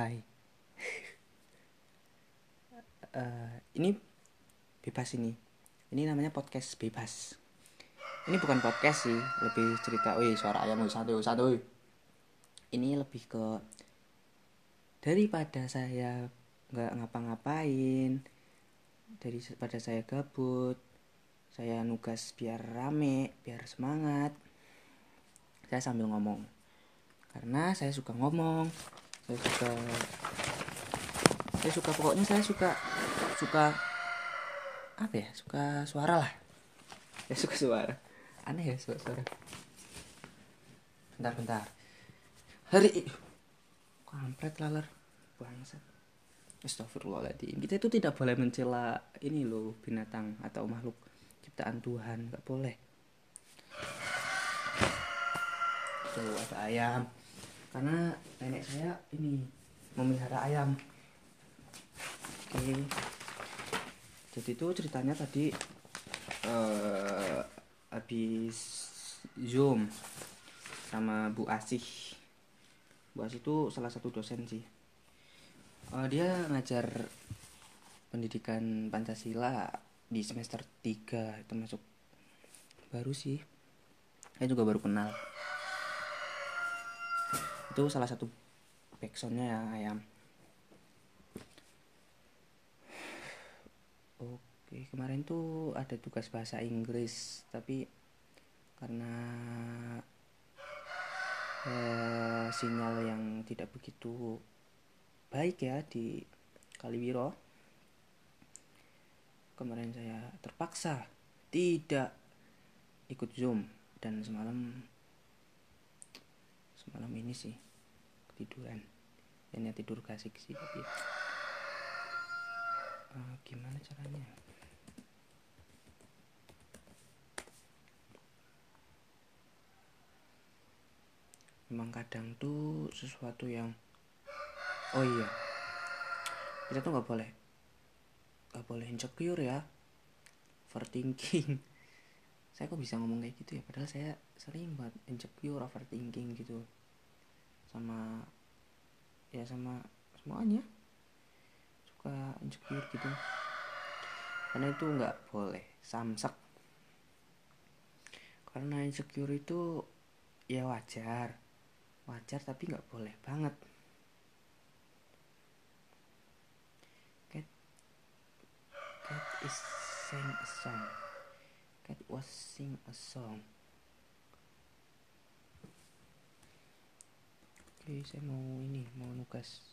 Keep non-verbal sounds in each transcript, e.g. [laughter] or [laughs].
Hai. [laughs] Eh, ini bebas ini. Ini namanya podcast bebas. Ini bukan podcast sih, lebih cerita. Wih, suara ayam satu satu. Ini lebih ke daripada saya nggak ngapa-ngapain, daripada saya gabut, saya nugas biar rame, biar semangat. Saya sambil ngomong. Karena saya suka ngomong, saya suka. Saya suka pokoknya saya suka suka apa ya? Suka suara lah. Saya suka suara. Aneh ya suka suara. Bentar bentar. Hari kampret laler. Bangsat. Astagfirullahaladzim. Kita itu tidak boleh mencela ini loh binatang atau makhluk ciptaan Tuhan. Nggak boleh. Tuh ada ayam karena nenek saya ini memelihara ayam. Oke. Jadi itu ceritanya tadi eh habis zoom sama Bu Asih. Bu Asih itu salah satu dosen sih. Eh, dia ngajar pendidikan Pancasila di semester 3 itu masuk. Baru sih. Saya juga baru kenal itu salah satu backsoundnya ya ayam. Oke, kemarin tuh ada tugas bahasa Inggris, tapi karena eh, sinyal yang tidak begitu baik ya di Kaliwiro, kemarin saya terpaksa tidak ikut Zoom. Dan semalam semalam ini sih ketiduran. Dan ya tidur kasih sih tapi Eh, gimana caranya? Memang kadang tuh sesuatu yang oh iya. Kita tuh nggak boleh nggak boleh insecure ya. Overthinking. [laughs] Saya kok bisa ngomong kayak gitu ya? Padahal saya sering banget insecure overthinking gitu sama ya sama semuanya. Suka insecure gitu. Karena itu nggak boleh samsak. Karena insecure itu ya wajar. Wajar tapi nggak boleh banget. Cat cat is sing a song. Cat was sing a song oke saya mau ini mau nugas.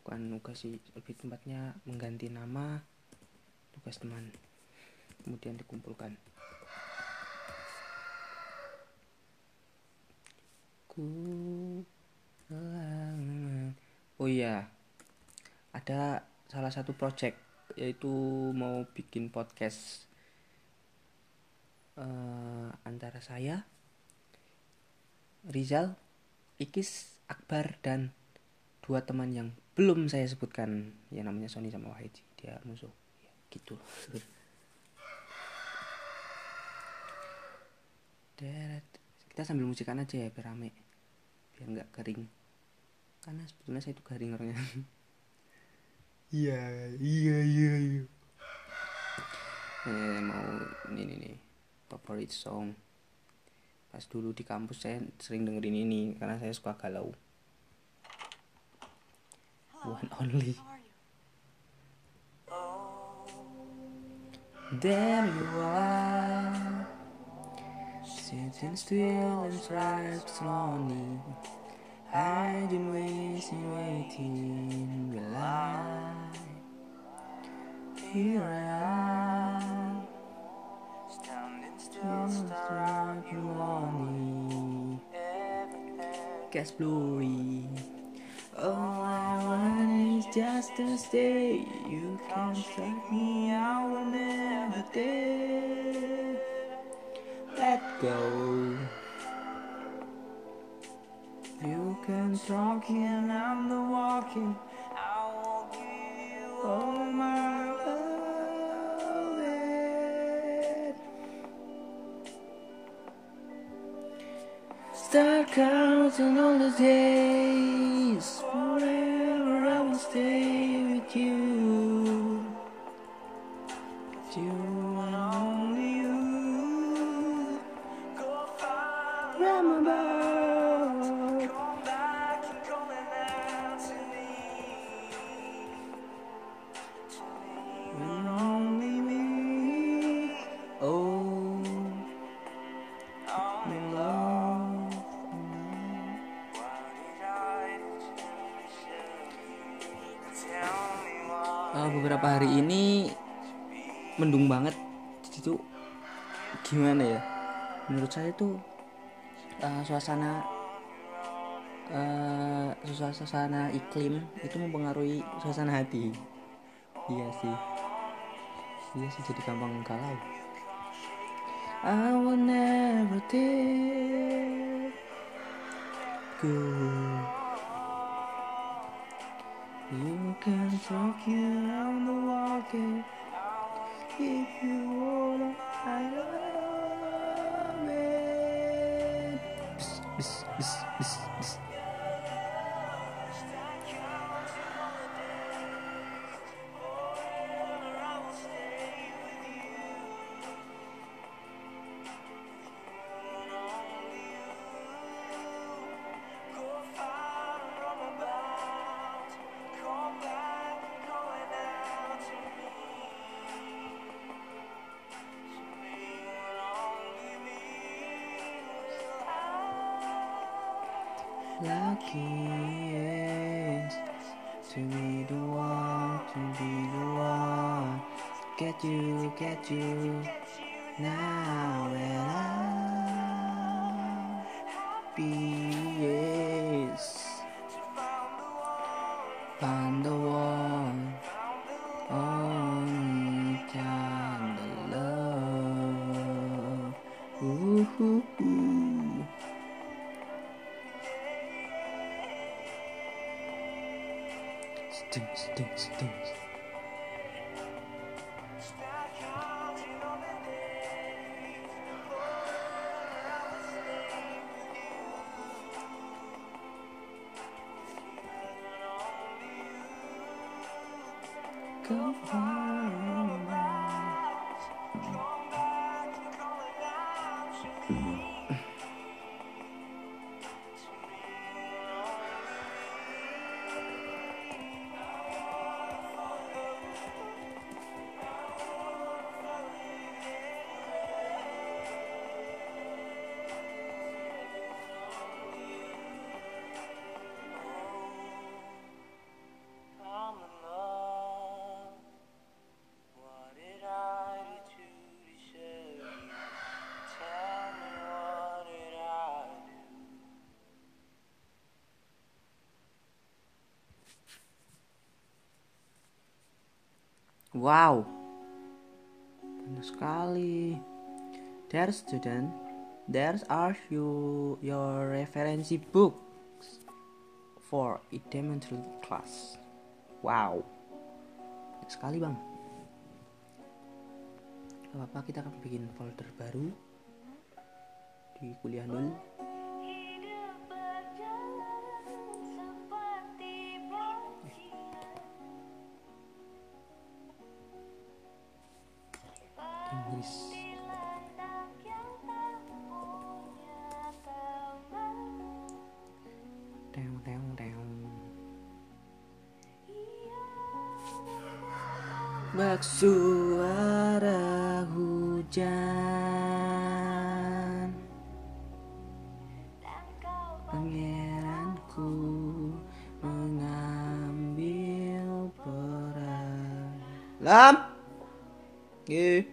Bukan nugas sih lebih tempatnya mengganti nama tugas teman. Kemudian dikumpulkan. Ku oh iya ada salah satu project yaitu mau bikin podcast eh, antara saya Rizal Ikis Akbar dan dua teman yang belum saya sebutkan. Ya namanya Sony sama Wahid dia musuh. Ya, gitu Deret. kita sambil musikan aja ya biar rame. Biar nggak kering. Karena sebetulnya saya itu garing orangnya. [laughs] Iya iya iya iya. Eh, mau ini nih favorite song pas dulu di kampus saya sering dengerin ini karena saya suka galau. One only. There you? Are. Sitting still and stripes lonely. Hiding, waiting, waiting. Will I Here I am Still still, staring stripes lonely blurry. All I want is just to stay. You can't shut me I will never dare. Let go. You can talk and I'm the walking. I will give you all my Start counting all the days. Forever I will stay with you. With you and only you. Remember mendung banget. Tuh gimana ya? Menurut saya tuh uh, suasana uh, suasana iklim itu mempengaruhi suasana hati. Iya sih. Iya sih jadi gampang galau. I will never take go You can talk you on the walking give you all I love. It. Psst, psst, psst. Lucky to be the one, to be the one. Get you, get you now and I'm happy. Yes, found the one, only kind of love. Ooh, ooh, ooh. stinks, stinks, stinks. Wow, benar sekali. There, student, there are you your referency books for elementary class. Wow, Benar sekali bang. Gak apa-apa kita akan bikin folder baru di kuliah nul. Hujan. Pangeranku mengambil peran. Lam? Ih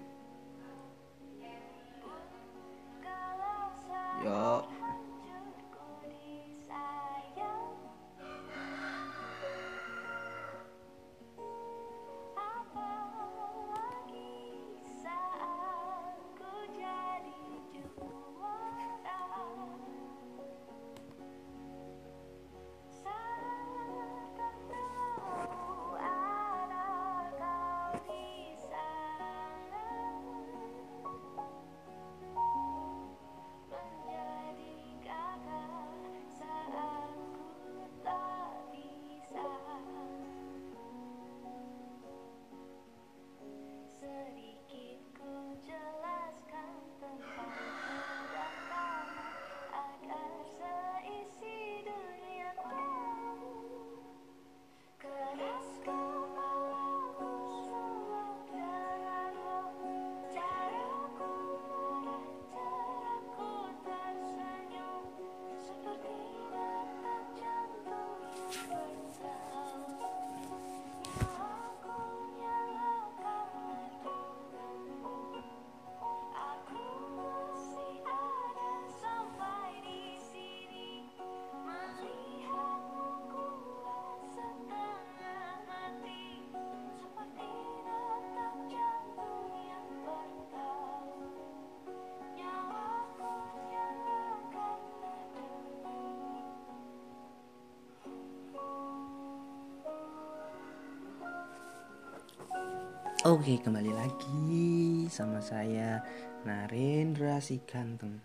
Oke, kembali lagi sama saya Narendra si ganteng.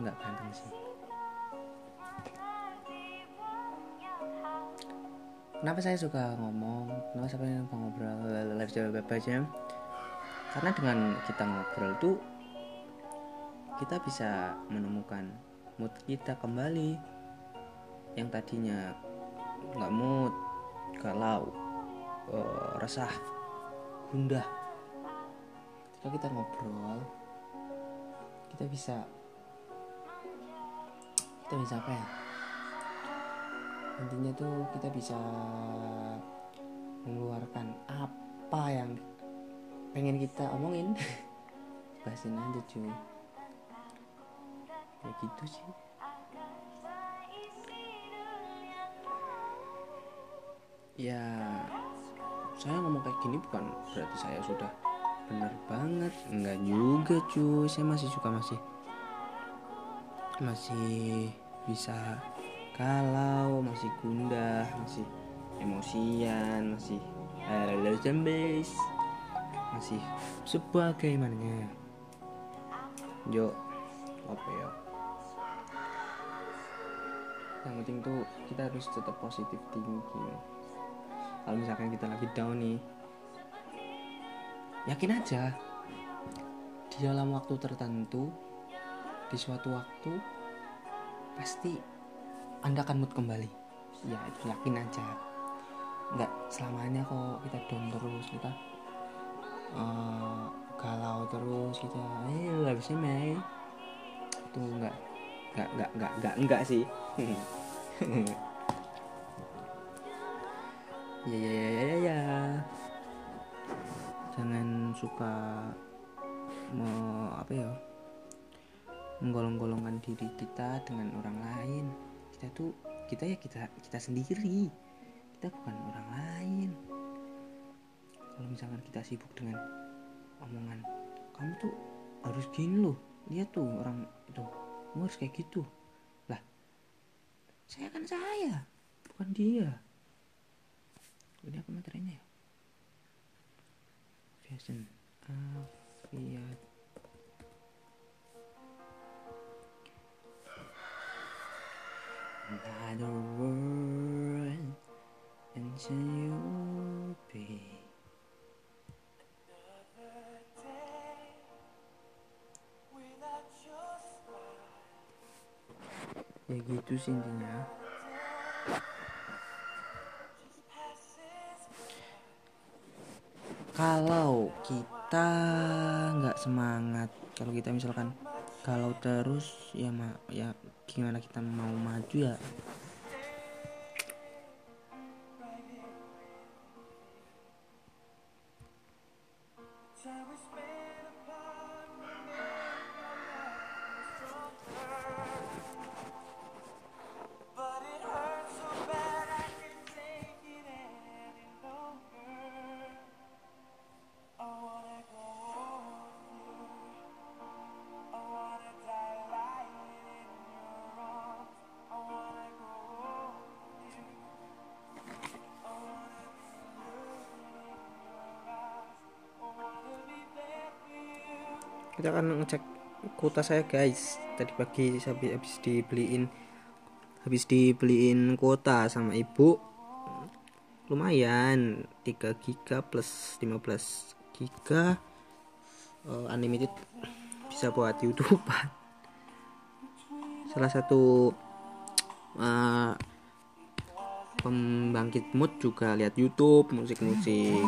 Enggak ganteng sih. Kenapa saya suka ngomong? Kenapa saya suka ngobrol live jawab apa aja? Karena dengan kita ngobrol tuh kita bisa menemukan mood kita kembali yang tadinya nggak mood galau eh, resah gundah. Ketika kita ngobrol kita bisa kita bisa apa ya? Intinya tuh kita bisa mengeluarkan apa yang pengen kita omongin. [laughs] Bahasin aja cuy. Ya gitu sih. Ya saya ngomong kayak gini bukan berarti saya sudah benar banget. Enggak juga cuy. Saya masih suka masih masih bisa kalau masih gundah masih emosian masih halo zombies masih sebagaimananya yo apa ya yang penting tuh kita harus tetap positif thinking kalau misalkan kita lagi down nih yakin aja di dalam waktu tertentu di suatu waktu pasti anda akan mood kembali. Ya itu yakin aja. Nggak selamanya kok kita down terus kita eh, galau terus kita eh habisnya Mei. Itu nggak nggak nggak nggak nggak sih [laughs] ya ya ya ya ya. Jangan suka mau apa ya menggolong-golongkan diri kita dengan orang lain. Kita tuh kita ya kita kita sendiri. Kita bukan orang lain. Kalau misalkan kita sibuk dengan omongan kamu tuh harus gini loh lihat tuh orang itu kamu harus kayak gitu. Lah saya kan saya bukan dia ini apa materinya ya? Fashion afiat another world and be ya gitu sih intinya kalau kita misalkan kalau terus ya ma ya gimana kita mau maju ya kita akan ngecek kuota saya guys. Tadi pagi habis, habis dibeliin habis dibeliin kuota sama ibu. Lumayan 3 giga plus 15 giga. Eh, unlimited bisa buat YouTube. [laughs] Salah satu eh, pembangkit mood juga lihat YouTube musik-musik.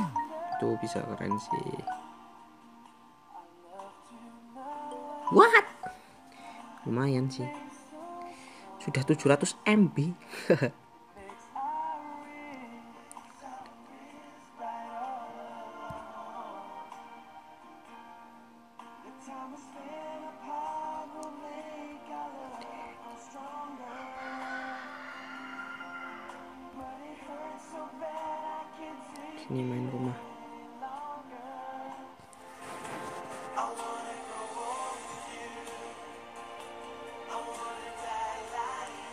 Itu bisa keren sih What? Lumayan sih. Sudah 700 MB. Time we spent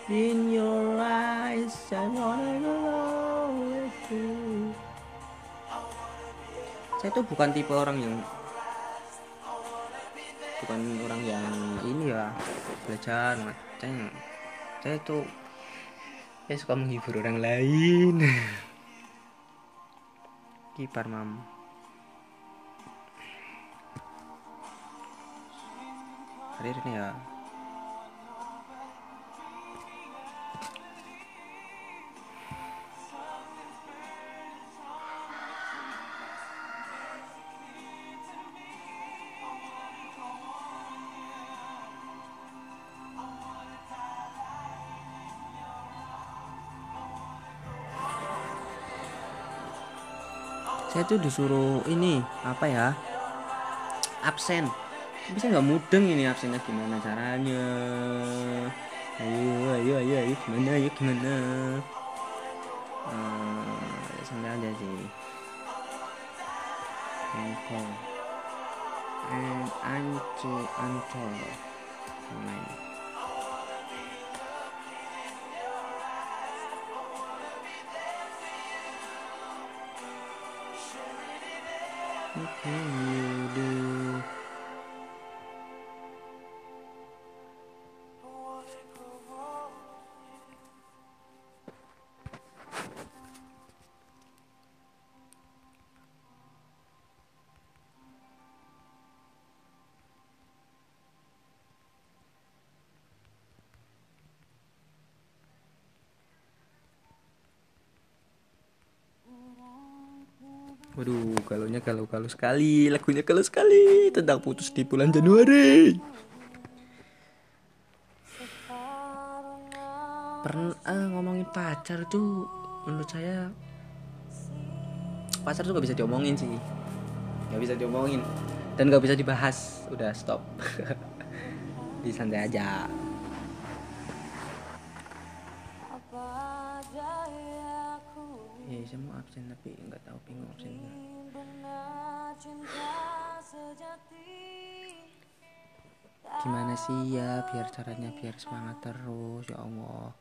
In your eyes, I wanna go with you. Saya tuh bukan tipe orang yang bukan orang yang ini ya belajar saya saya tuh saya suka menghibur orang lain. [laughs] Kipar mam. Hadir ini ya saya tuh disuruh ini apa ya absen. Saya nggak mudeng ini absennya gimana caranya? Ayo ayo ayo ayo gimana ayo gimana? Ya santai aja sih. Anci ancol online What can you do? Waduh, galonya galau-galau sekali, lagunya galau sekali tentang putus di bulan Januari. Pernah eh, ngomongin pacar tuh menurut saya pacar tuh gak bisa diomongin sih, gak bisa diomongin dan gak bisa dibahas. Udah stop, [laughs] di santai aja. Ya, saya mau absen tapi nggak tahu bingung sejati Gimana sih ya biar caranya biar semangat terus ya Allah.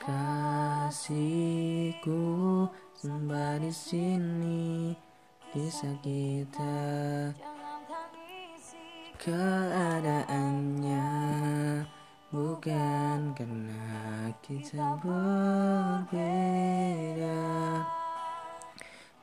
kita Kasihku sembah sini kisah kita keadaannya bukan karena kita berbeda.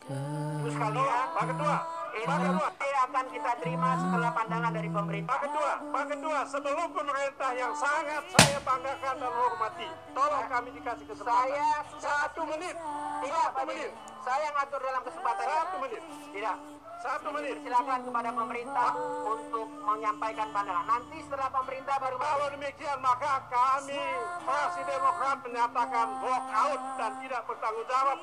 Pak Ketua, Pak Ketua, ini akan kita terima setelah pandangan dari pemerintah. Pak Ketua, Pak Ketua, sebelum pemerintah yang sangat saya banggakan dan hormati, tolong kami dikasih kesempatan. Saya satu menit, tidak satu menit. Saya ngatur dalam kesempatan satu menit. Tidak. Satu menit. Silakan kepada pemerintah untuk menyampaikan pandangan. Nanti setelah pemerintah baru. Kalau demikian maka kami fraksi Demokrat menyatakan walk out dan tidak bertanggung jawab.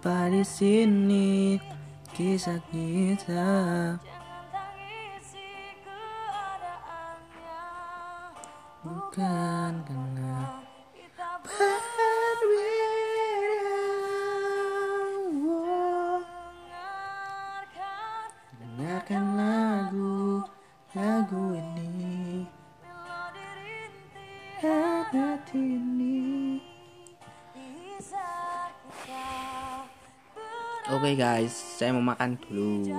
Sampai di sini? Kisah kita Oke guys, saya mau makan dulu.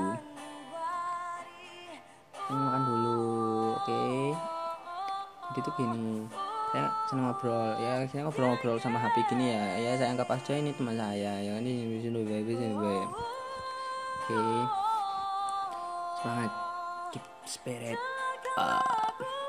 Saya mau makan dulu, oke? Jadi tuh gini, saya senang ngobrol, ya saya ngobrol-ngobrol sama HP gini ya, ya saya anggap aja ini teman saya, ya ini di sini baby sini. Oke, semangat, keep spirit. up.